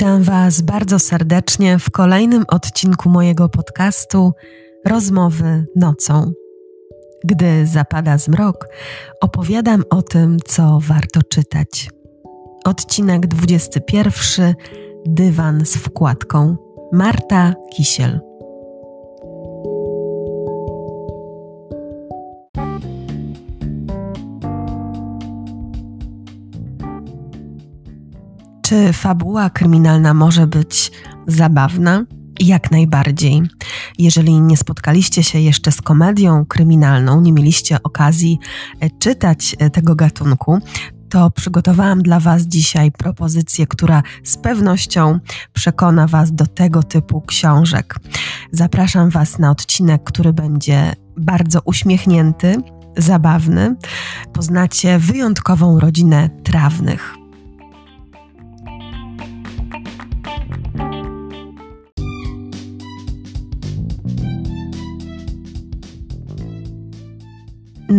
Witam Was bardzo serdecznie w kolejnym odcinku mojego podcastu Rozmowy nocą. Gdy zapada zmrok, opowiadam o tym, co warto czytać. Odcinek 21 Dywan z wkładką Marta Kisiel. Czy fabuła kryminalna może być zabawna? Jak najbardziej. Jeżeli nie spotkaliście się jeszcze z komedią kryminalną, nie mieliście okazji e, czytać e, tego gatunku, to przygotowałam dla Was dzisiaj propozycję, która z pewnością przekona Was do tego typu książek. Zapraszam Was na odcinek, który będzie bardzo uśmiechnięty, zabawny. Poznacie wyjątkową rodzinę trawnych.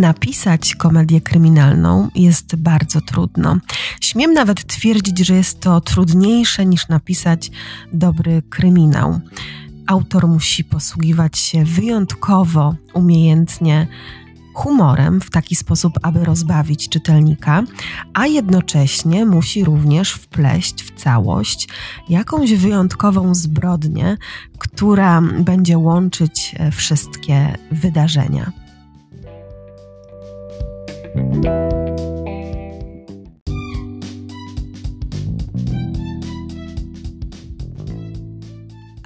Napisać komedię kryminalną jest bardzo trudno. Śmiem nawet twierdzić, że jest to trudniejsze niż napisać dobry kryminał. Autor musi posługiwać się wyjątkowo umiejętnie humorem w taki sposób, aby rozbawić czytelnika, a jednocześnie musi również wpleść w całość jakąś wyjątkową zbrodnię, która będzie łączyć e, wszystkie wydarzenia. Música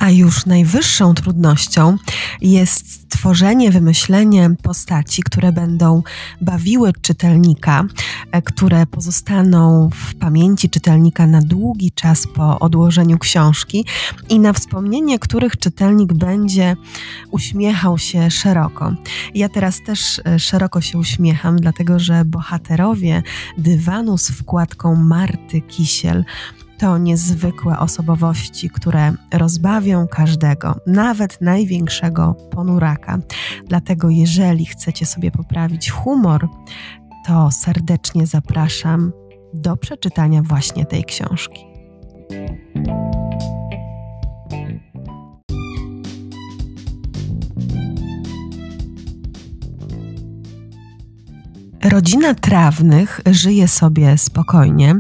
A już najwyższą trudnością jest tworzenie, wymyślenie postaci, które będą bawiły czytelnika, e, które pozostaną w pamięci czytelnika na długi czas po odłożeniu książki i na wspomnienie których czytelnik będzie uśmiechał się szeroko. Ja teraz też e, szeroko się uśmiecham, dlatego że bohaterowie dywanu z wkładką Marty Kisiel to niezwykłe osobowości, które rozbawią każdego, nawet największego ponuraka. Dlatego, jeżeli chcecie sobie poprawić humor, to serdecznie zapraszam do przeczytania właśnie tej książki. Rodzina trawnych żyje sobie spokojnie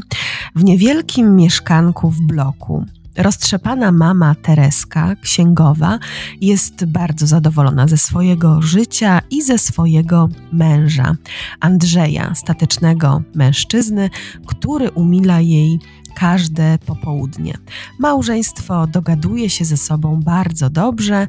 w niewielkim mieszkanku w bloku. Roztrzepana mama Tereska, księgowa, jest bardzo zadowolona ze swojego życia i ze swojego męża, Andrzeja, statecznego mężczyzny, który umila jej każde popołudnie. Małżeństwo dogaduje się ze sobą bardzo dobrze,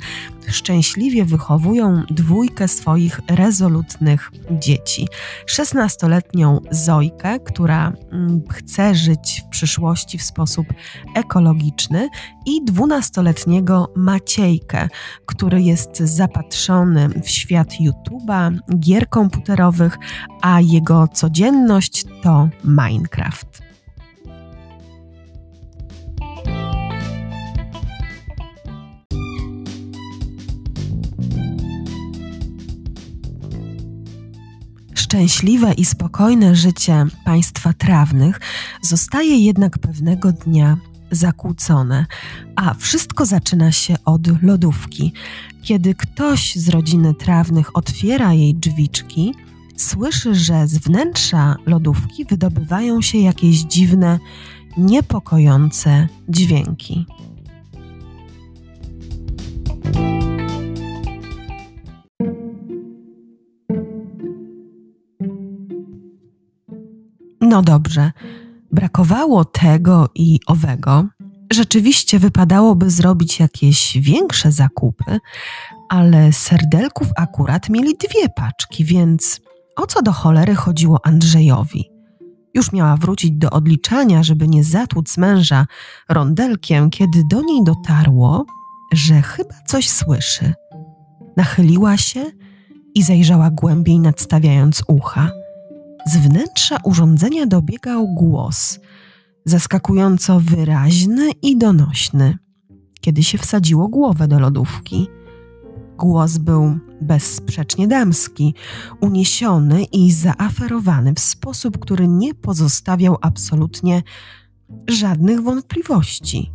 szczęśliwie wychowują dwójkę swoich rezolutnych dzieci. 16-letnią Zojkę, która mm, chce żyć w przyszłości w sposób ekologiczny, i 12-letniego Maciejkę, który jest zapatrzony w świat YouTube'a, gier komputerowych, a jego codzienność to Minecraft. Szczęśliwe i spokojne życie państwa trawnych zostaje jednak pewnego dnia zakłócone, a wszystko zaczyna się od lodówki. Kiedy ktoś z rodziny trawnych otwiera jej drzwiczki, słyszy, że z wnętrza lodówki wydobywają się jakieś dziwne, niepokojące dźwięki. No dobrze, brakowało tego i owego. Rzeczywiście wypadałoby zrobić jakieś większe zakupy, ale serdelków akurat mieli dwie paczki, więc o co do cholery chodziło Andrzejowi? Już miała wrócić do odliczania, żeby nie zatłuc męża rondelkiem, kiedy do niej dotarło, że chyba coś słyszy. Nachyliła się i zajrzała głębiej, nadstawiając ucha. Z wnętrza urządzenia dobiegał głos, zaskakująco wyraźny i donośny, kiedy się wsadziło głowę do lodówki. Głos był bezsprzecznie damski, uniesiony i zaaferowany w sposób, który nie pozostawiał absolutnie żadnych wątpliwości.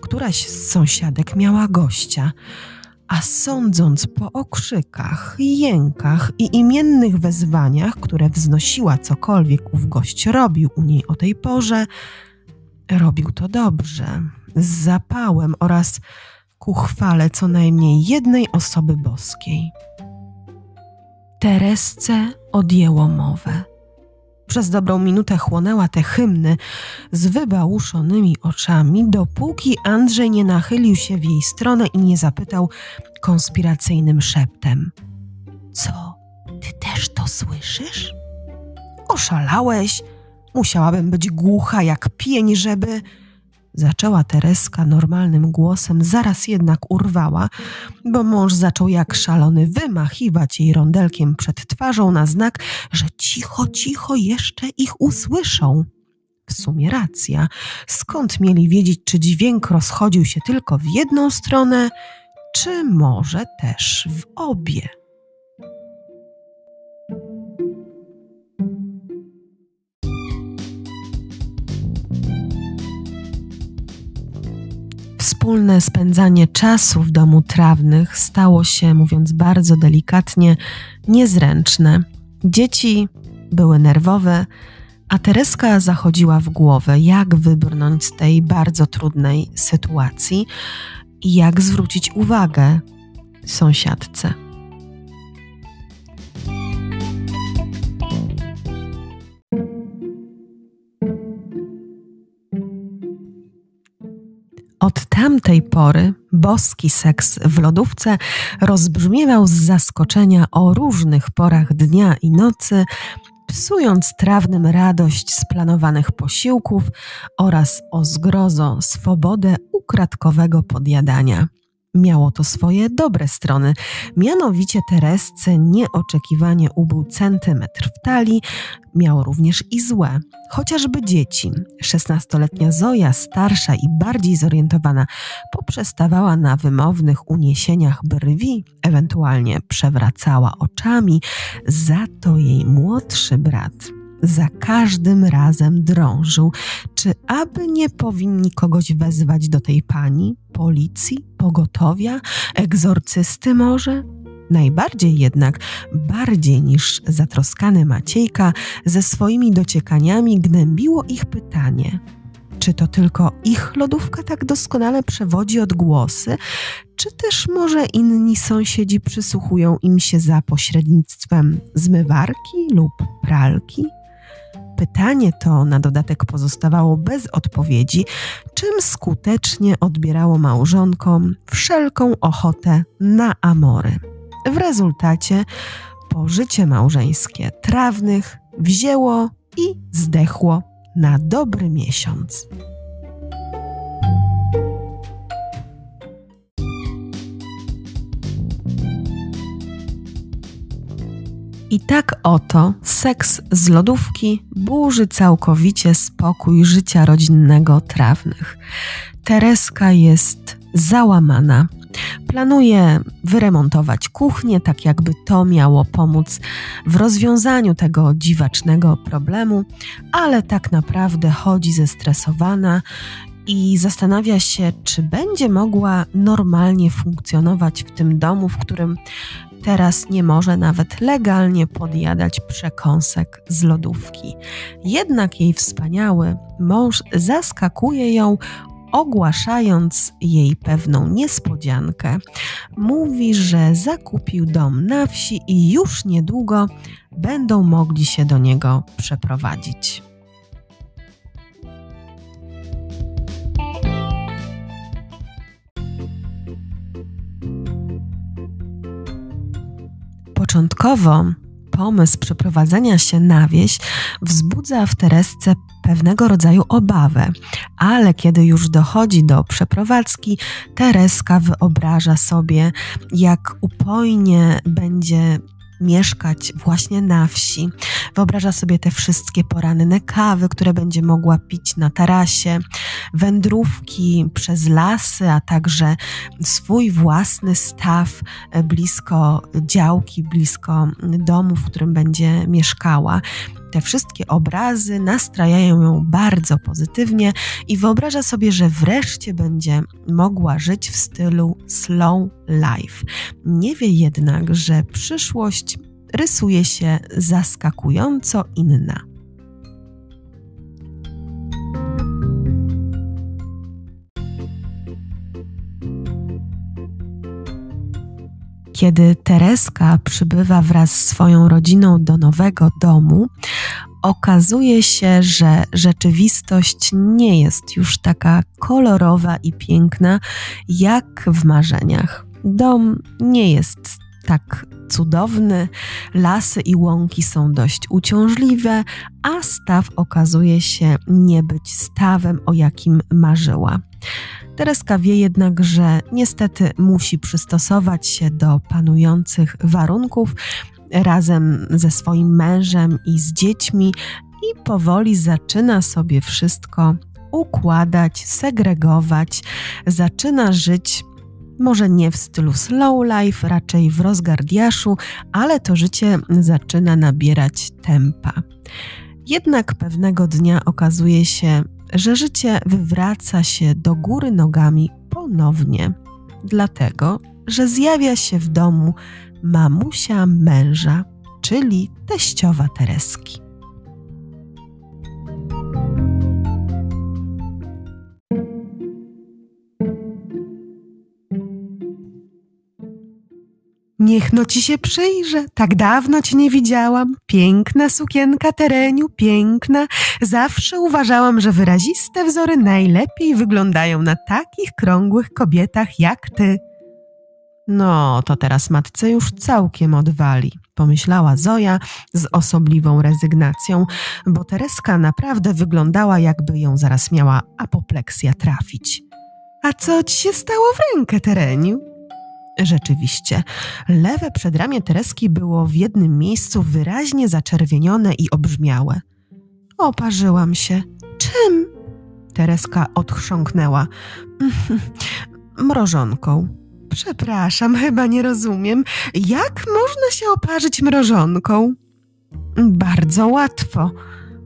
któraś z sąsiadek miała gościa, a sądząc po okrzykach, jękach i imiennych wezwaniach, które wznosiła cokolwiek ów gość robił u niej o tej porze, robił to dobrze, z zapałem oraz ku chwale co najmniej jednej osoby boskiej. Teresce odjęło mowę. Przez dobrą minutę chłonęła te hymny z wybałuszonymi oczami, dopóki Andrzej nie nachylił się w jej stronę i nie zapytał konspiracyjnym szeptem: Co, ty też to słyszysz? Oszalałeś? Musiałabym być głucha jak pień, żeby zaczęła Tereska normalnym głosem, zaraz jednak urwała, bo mąż zaczął jak szalony wymachiwać jej rondelkiem przed twarzą na znak, że cicho, cicho jeszcze ich usłyszą. W sumie racja. Skąd mieli wiedzieć, czy dźwięk rozchodził się tylko w jedną stronę, czy może też w obie? Wspólne spędzanie czasu w domu trawnych stało się, mówiąc bardzo delikatnie, niezręczne. Dzieci były nerwowe, a Tereska zachodziła w głowę, jak wybrnąć z tej bardzo trudnej sytuacji i jak zwrócić uwagę sąsiadce. Tamtej pory boski seks w lodówce rozbrzmiewał z zaskoczenia o różnych porach dnia i nocy, psując trawnym radość z planowanych posiłków oraz o zgrozo swobodę ukradkowego podjadania. Miało to swoje dobre strony, mianowicie Teresce nieoczekiwanie ubył centymetr w talii, miało również i złe. Chociażby dzieci. Szesnastoletnia Zoja, starsza i bardziej zorientowana, poprzestawała na wymownych uniesieniach brwi, ewentualnie przewracała oczami, za to jej młodszy brat za każdym razem drążył, czy aby nie powinni kogoś wezwać do tej pani, policji, pogotowia, egzorcysty może? Najbardziej jednak, bardziej niż zatroskany Maciejka, ze swoimi dociekaniami gnębiło ich pytanie. Czy to tylko ich lodówka tak doskonale przewodzi odgłosy, czy też może inni sąsiedzi przysłuchują im się za pośrednictwem zmywarki lub pralki? Pytanie to na dodatek pozostawało bez odpowiedzi, czym skutecznie odbierało małżonkom wszelką ochotę na amory. W rezultacie pożycie małżeńskie trawnych wzięło i zdechło na dobry miesiąc. I tak oto seks z lodówki burzy całkowicie spokój życia rodzinnego trawnych. Tereska jest załamana. Planuje wyremontować kuchnię, tak jakby to miało pomóc w rozwiązaniu tego dziwacznego problemu, ale tak naprawdę chodzi zestresowana i zastanawia się, czy będzie mogła normalnie funkcjonować w tym domu, w którym teraz nie może nawet legalnie podjadać przekąsek z lodówki. Jednak jej wspaniały mąż zaskakuje ją ogłaszając jej pewną niespodziankę. Mówi, że zakupił dom na wsi i już niedługo będą mogli się do niego przeprowadzić. Początkowo pomysł przeprowadzenia się na wieś wzbudza w Teresce pewnego rodzaju obawę, ale kiedy już dochodzi do przeprowadzki, Tereska wyobraża sobie, jak upojnie będzie mieszkać właśnie na wsi. Wyobraża sobie te wszystkie poranne kawy, które będzie mogła pić na tarasie, wędrówki przez lasy, a także swój własny staw blisko działki, blisko domu, w którym będzie mieszkała. Te wszystkie obrazy nastrajają ją bardzo pozytywnie i wyobraża sobie, że wreszcie będzie mogła żyć w stylu slow Nie wie jednak, że przyszłość rysuje się zaskakująco inna. Kiedy Tereska przybywa wraz z swoją rodziną do nowego domu, okazuje się, że rzeczywistość nie jest już taka kolorowa i piękna jak w marzeniach. Dom nie jest tak cudowny, lasy i łąki są dość uciążliwe, a staw okazuje się nie być stawem, o jakim marzyła. Tereska wie jednak, że niestety musi przystosować się do panujących warunków razem ze swoim mężem i z dziećmi i powoli zaczyna sobie wszystko układać, segregować, zaczyna żyć może nie w stylu slow life, raczej w rozgardiaszu, ale to życie zaczyna nabierać tempa. Jednak pewnego dnia okazuje się, że życie wywraca się do góry nogami ponownie, dlatego że zjawia się w domu mamusia męża, czyli teściowa Tereski. Niech no ci się przyjrzę, tak dawno cię nie widziałam. Piękna sukienka tereniu, piękna. Zawsze uważałam, że wyraziste wzory najlepiej wyglądają na takich krągłych kobietach jak ty. No, to teraz matce już całkiem odwali, pomyślała Zoja z osobliwą rezygnacją, bo Tereska naprawdę wyglądała, jakby ją zaraz miała apopleksja trafić. A co ci się stało w rękę, Tereniu? Rzeczywiście, lewe przedramię Tereski było w jednym miejscu wyraźnie zaczerwienione i obrzmiałe. Oparzyłam się. Czym? Tereska odchrząknęła. Mrożonką. Przepraszam, chyba nie rozumiem. Jak można się oparzyć mrożonką? Bardzo łatwo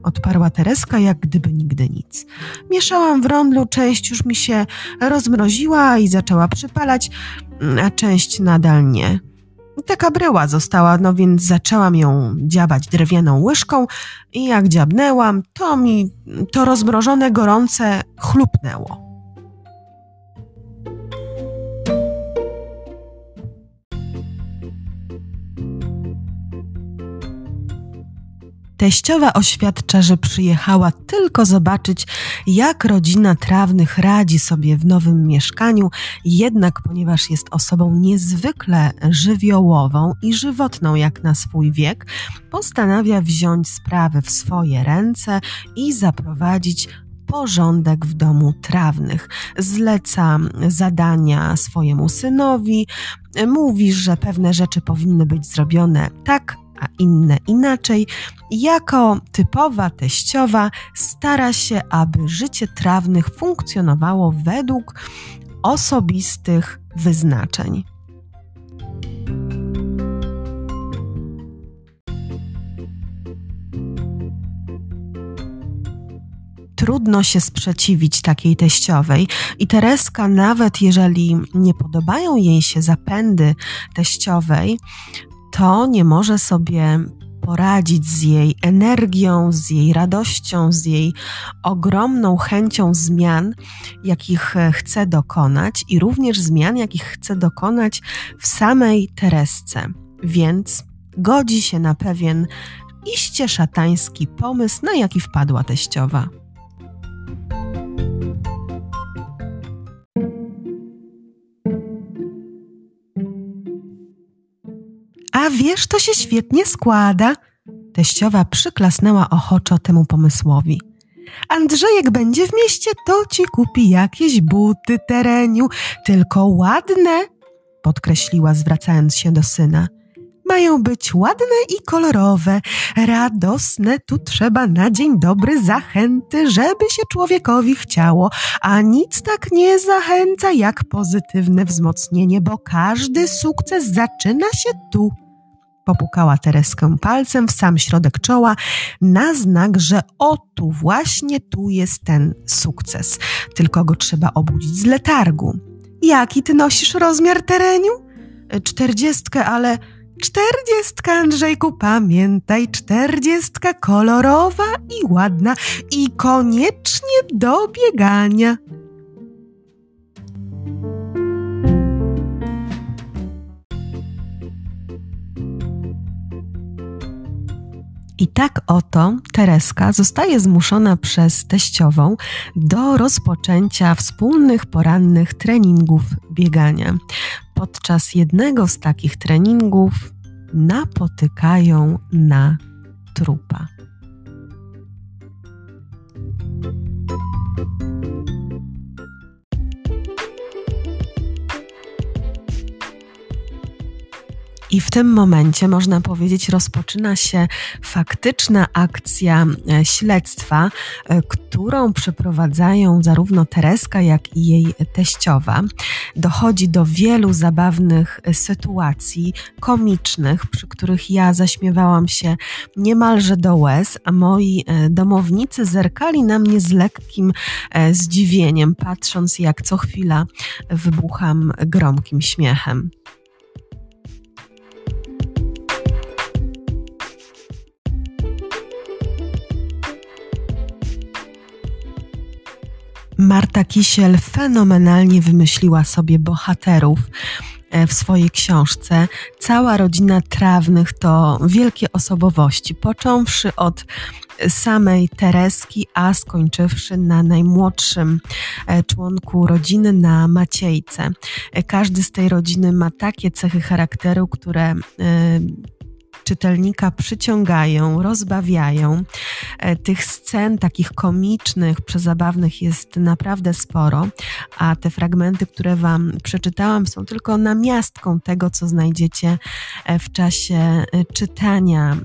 odparła Tereska, jak gdyby nigdy nic. Mieszałam w rondlu, część już mi się rozmroziła i zaczęła przypalać, a część nadal nie. Taka bryła została, no więc zaczęłam ją dziabać drewnianą łyżką i jak dziabnęłam, to mi to rozmrożone gorące chlupnęło. Teściowa oświadcza, że przyjechała tylko zobaczyć, jak rodzina trawnych radzi sobie w nowym mieszkaniu, jednak ponieważ jest osobą niezwykle żywiołową i żywotną jak na swój wiek, postanawia wziąć sprawę w swoje ręce i zaprowadzić porządek w domu trawnych. Zleca zadania swojemu synowi, mówi, że pewne rzeczy powinny być zrobione tak, a inne inaczej, jako typowa teściowa stara się, aby życie trawnych funkcjonowało według osobistych wyznaczeń. trudno się sprzeciwić takiej teściowej i Tereska, nawet jeżeli nie podobają jej się zapędy teściowej, to nie może sobie poradzić z jej energią, z jej radością, z jej ogromną chęcią zmian, jakich chce dokonać, i również zmian, jakich chce dokonać w samej Teresce. Więc godzi się na pewien iście szatański pomysł, na jaki wpadła teściowa. A wiesz, to się świetnie składa. Teściowa przyklasnęła ochoczo temu pomysłowi. Andrzejek będzie w mieście, to ci kupi jakieś buty tereniu, tylko ładne, podkreśliła, zwracając się do syna. mają być ładne i kolorowe, radosne. Tu trzeba na dzień dobry zachęty, żeby się człowiekowi chciało, a nic tak nie zachęca jak pozytywne wzmocnienie, bo każdy sukces zaczyna się tu. Popukała Tereskę palcem w sam środek czoła na znak, że o tu, właśnie tu jest ten sukces. Tylko go trzeba obudzić z letargu. Jaki ty nosisz rozmiar tereniu? Czterdziestkę, ale czterdziestka, Andrzejku, pamiętaj, czterdziestka kolorowa i ładna i koniecznie do biegania. I tak oto Tereska zostaje zmuszona przez teściową do rozpoczęcia wspólnych porannych treningów biegania. Podczas jednego z takich treningów napotykają na trupa. I w tym momencie, można powiedzieć, rozpoczyna się faktyczna akcja e, śledztwa, e, którą przeprowadzają zarówno Tereska, jak i jej teściowa. Dochodzi do wielu zabawnych e, sytuacji komicznych, przy których ja zaśmiewałam się niemalże do łez, a moi domownicy zerkali na mnie z lekkim zdziwieniem, patrząc jak co chwila wybucham gromkim śmiechem. Marta Kisiel fenomenalnie wymyśliła sobie bohaterów e, w swojej książce. Cała rodzina trawnych to wielkie osobowości, począwszy od samej Tereski, a skończywszy na najmłodszym e, członku rodziny, na Maciejce. E, każdy z tej rodziny ma takie cechy charakteru, które czytelnika przyciągają, rozbawiają. E, tych scen takich komicznych, przezabawnych jest naprawdę sporo, a te fragmenty, które Wam przeczytałam, są tylko namiastką tego, co znajdziecie e, w czasie e, czytania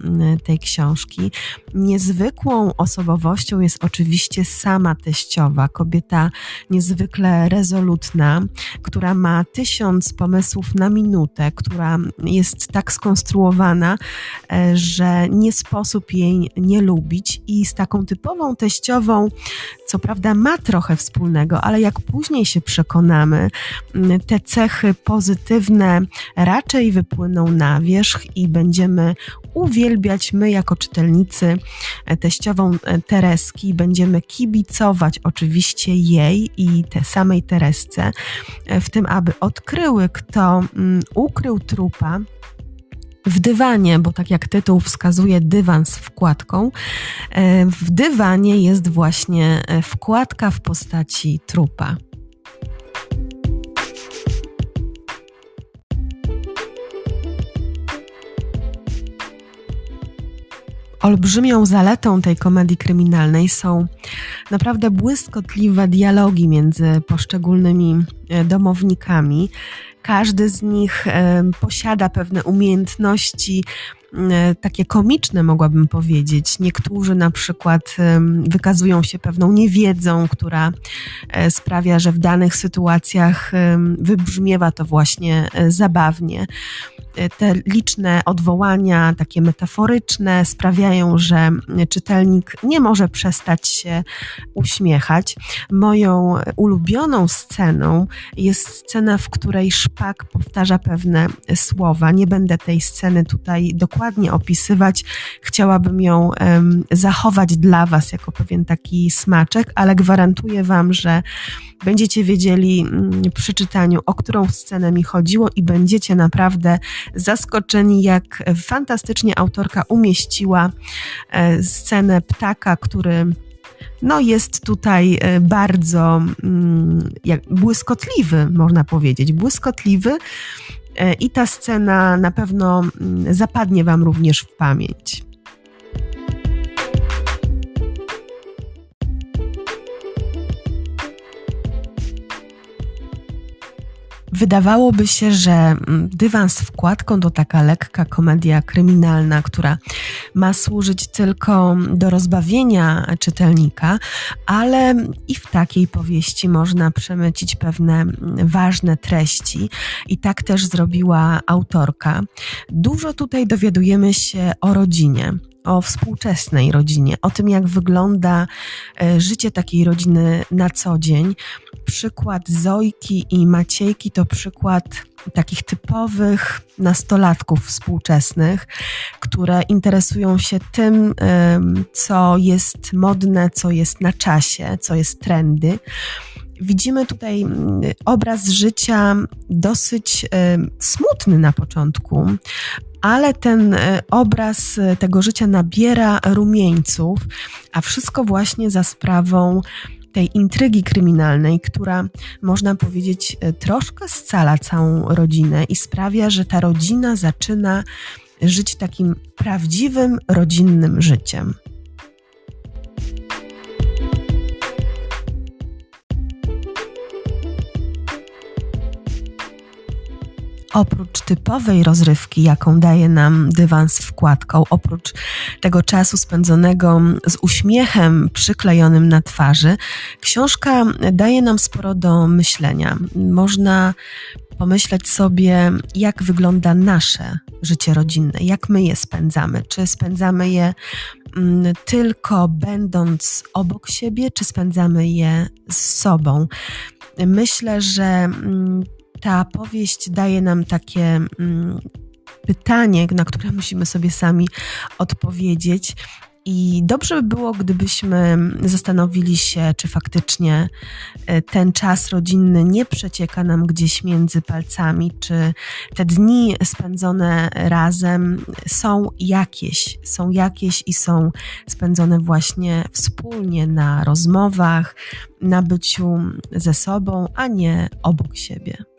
tej książki. Niezwykłą osobowością jest oczywiście sama teściowa, kobieta niezwykle rezolutna, która ma tysiąc pomysłów na minutę, która jest tak skonstruowana, że nie sposób jej nie lubić i z taką typową teściową, co prawda ma trochę wspólnego, ale jak później się przekonamy, te cechy pozytywne raczej wypłyną na wierzch i będziemy uwielbiać my jako czytelnicy e, teściową e, Tereski, będziemy kibicować oczywiście jej i te samej Teresce w tym, aby odkryły, kto ukrył trupa w dywanie, bo tak jak tytuł wskazuje, dywan z wkładką, e, w dywanie jest właśnie e, wkładka w postaci trupa. Olbrzymią zaletą tej komedii kryminalnej są naprawdę błyskotliwe dialogi między poszczególnymi e, domownikami. Każdy z nich posiada pewne umiejętności, takie komiczne, mogłabym powiedzieć. Niektórzy na przykład wykazują się pewną niewiedzą, która e, sprawia, że w danych sytuacjach wybrzmiewa to właśnie e, zabawnie. E, te liczne odwołania, takie metaforyczne, sprawiają, że czytelnik nie może przestać się uśmiechać. Moją ulubioną sceną jest scena, w której szpak powtarza pewne słowa. Nie będę tej sceny tutaj dokładnie opisywać. Chciałabym ją um, zachować dla Was jako pewien taki smaczek, ale gwarantuję Wam, że będziecie wiedzieli mm, przy czytaniu, o którą scenę mi chodziło i będziecie naprawdę zaskoczeni, jak fantastycznie autorka umieściła e, scenę ptaka, który no jest tutaj e, bardzo mm, jak, błyskotliwy, można powiedzieć, błyskotliwy. E, I ta scena na pewno mm, zapadnie Wam również w pamięć. Wydawałoby się, że mm, dywan z wkładką to taka lekka komedia kryminalna, która ma służyć tylko do rozbawienia czytelnika, ale i w takiej powieści można przemycić pewne mm, ważne treści, i tak też zrobiła autorka. Dużo tutaj dowiadujemy się o rodzinie o współczesnej rodzinie, o tym, jak wygląda e, życie takiej rodziny na co dzień. Przykład Zojki i Maciejki to przykład takich typowych nastolatków współczesnych, które interesują się tym, co jest modne, co jest na czasie, co jest trendy. Widzimy tutaj mm, obraz życia dosyć smutny na początku, ale ten e, obraz e, tego życia nabiera rumieńców, a wszystko właśnie za sprawą tej intrygi kryminalnej, która można powiedzieć e, troszkę scala całą rodzinę i sprawia, że ta rodzina zaczyna żyć takim prawdziwym rodzinnym życiem. Oprócz typowej rozrywki, jaką daje nam dywan z wkładką, oprócz tego czasu spędzonego z uśmiechem przyklejonym na twarzy, książka daje nam sporo do myślenia. Można pomyśleć sobie, jak wygląda nasze życie rodzinne, jak my je spędzamy. Czy spędzamy je mm, tylko będąc obok siebie, czy spędzamy je z sobą? Myślę, że mm, ta powieść daje nam takie mm, pytanie, na które musimy sobie sami odpowiedzieć. I dobrze by było, gdybyśmy zastanowili się, czy faktycznie e, ten czas rodzinny nie przecieka nam gdzieś między palcami, czy te dni spędzone razem są jakieś, są jakieś i są spędzone właśnie wspólnie na rozmowach, na byciu ze sobą, a nie obok siebie.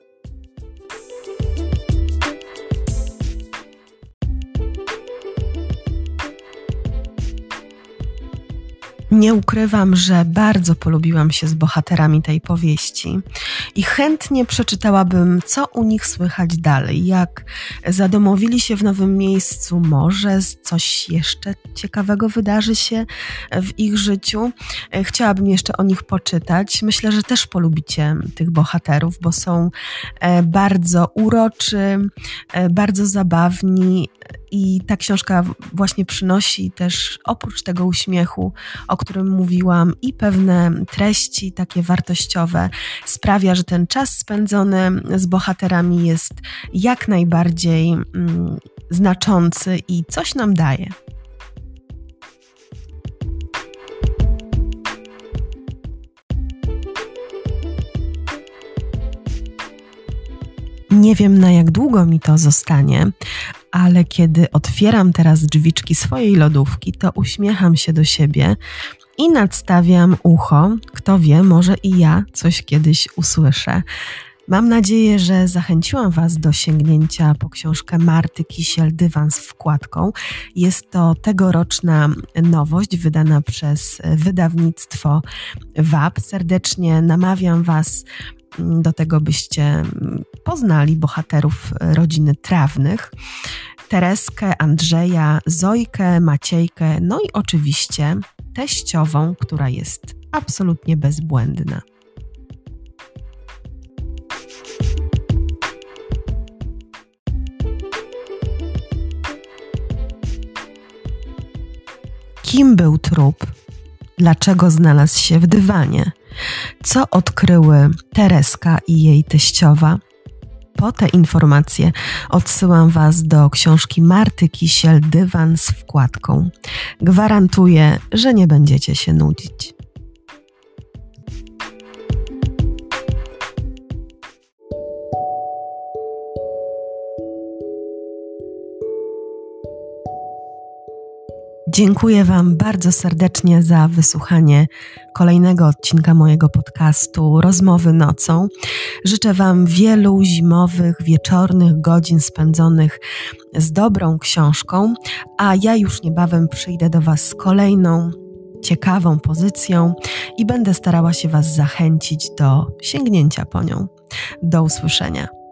Nie ukrywam, że bardzo polubiłam się z bohaterami tej powieści i chętnie przeczytałabym, co u nich słychać dalej, jak zadomowili się w nowym miejscu, może coś jeszcze ciekawego wydarzy się w ich życiu. Chciałabym jeszcze o nich poczytać. Myślę, że też polubicie tych bohaterów, bo są e, bardzo uroczy, e, bardzo zabawni i ta książka właśnie przynosi też oprócz tego uśmiechu, o którym mówiłam, i pewne treści takie wartościowe, sprawia, że ten czas spędzony z bohaterami jest jak najbardziej mm, znaczący i coś nam daje. Nie wiem na jak długo mi to zostanie, ale kiedy otwieram teraz drzwiczki swojej lodówki, to uśmiecham się do siebie i nadstawiam ucho. Kto wie, może i ja coś kiedyś usłyszę. Mam nadzieję, że zachęciłam Was do sięgnięcia po książkę Marty Kisiel Dywan z wkładką. Jest to tegoroczna nowość wydana przez wydawnictwo WAP. Serdecznie namawiam Was do tego, byście poznali bohaterów rodziny trawnych. Tereskę, Andrzeja, Zojkę, Maciejkę, no i oczywiście teściową, która jest absolutnie bezbłędna. Kim był trup? Dlaczego znalazł się w dywanie? Co odkryły Tereska i jej teściowa? Po te informacje odsyłam Was do książki Marty Kisiel Dywan z wkładką. Gwarantuję, że nie będziecie się nudzić. Dziękuję Wam bardzo serdecznie za wysłuchanie kolejnego odcinka mojego podcastu Rozmowy nocą. Życzę Wam wielu zimowych, wieczornych godzin spędzonych z dobrą książką, a ja już niebawem przyjdę do Was z kolejną ciekawą pozycją i będę starała się Was zachęcić do sięgnięcia po nią. Do usłyszenia.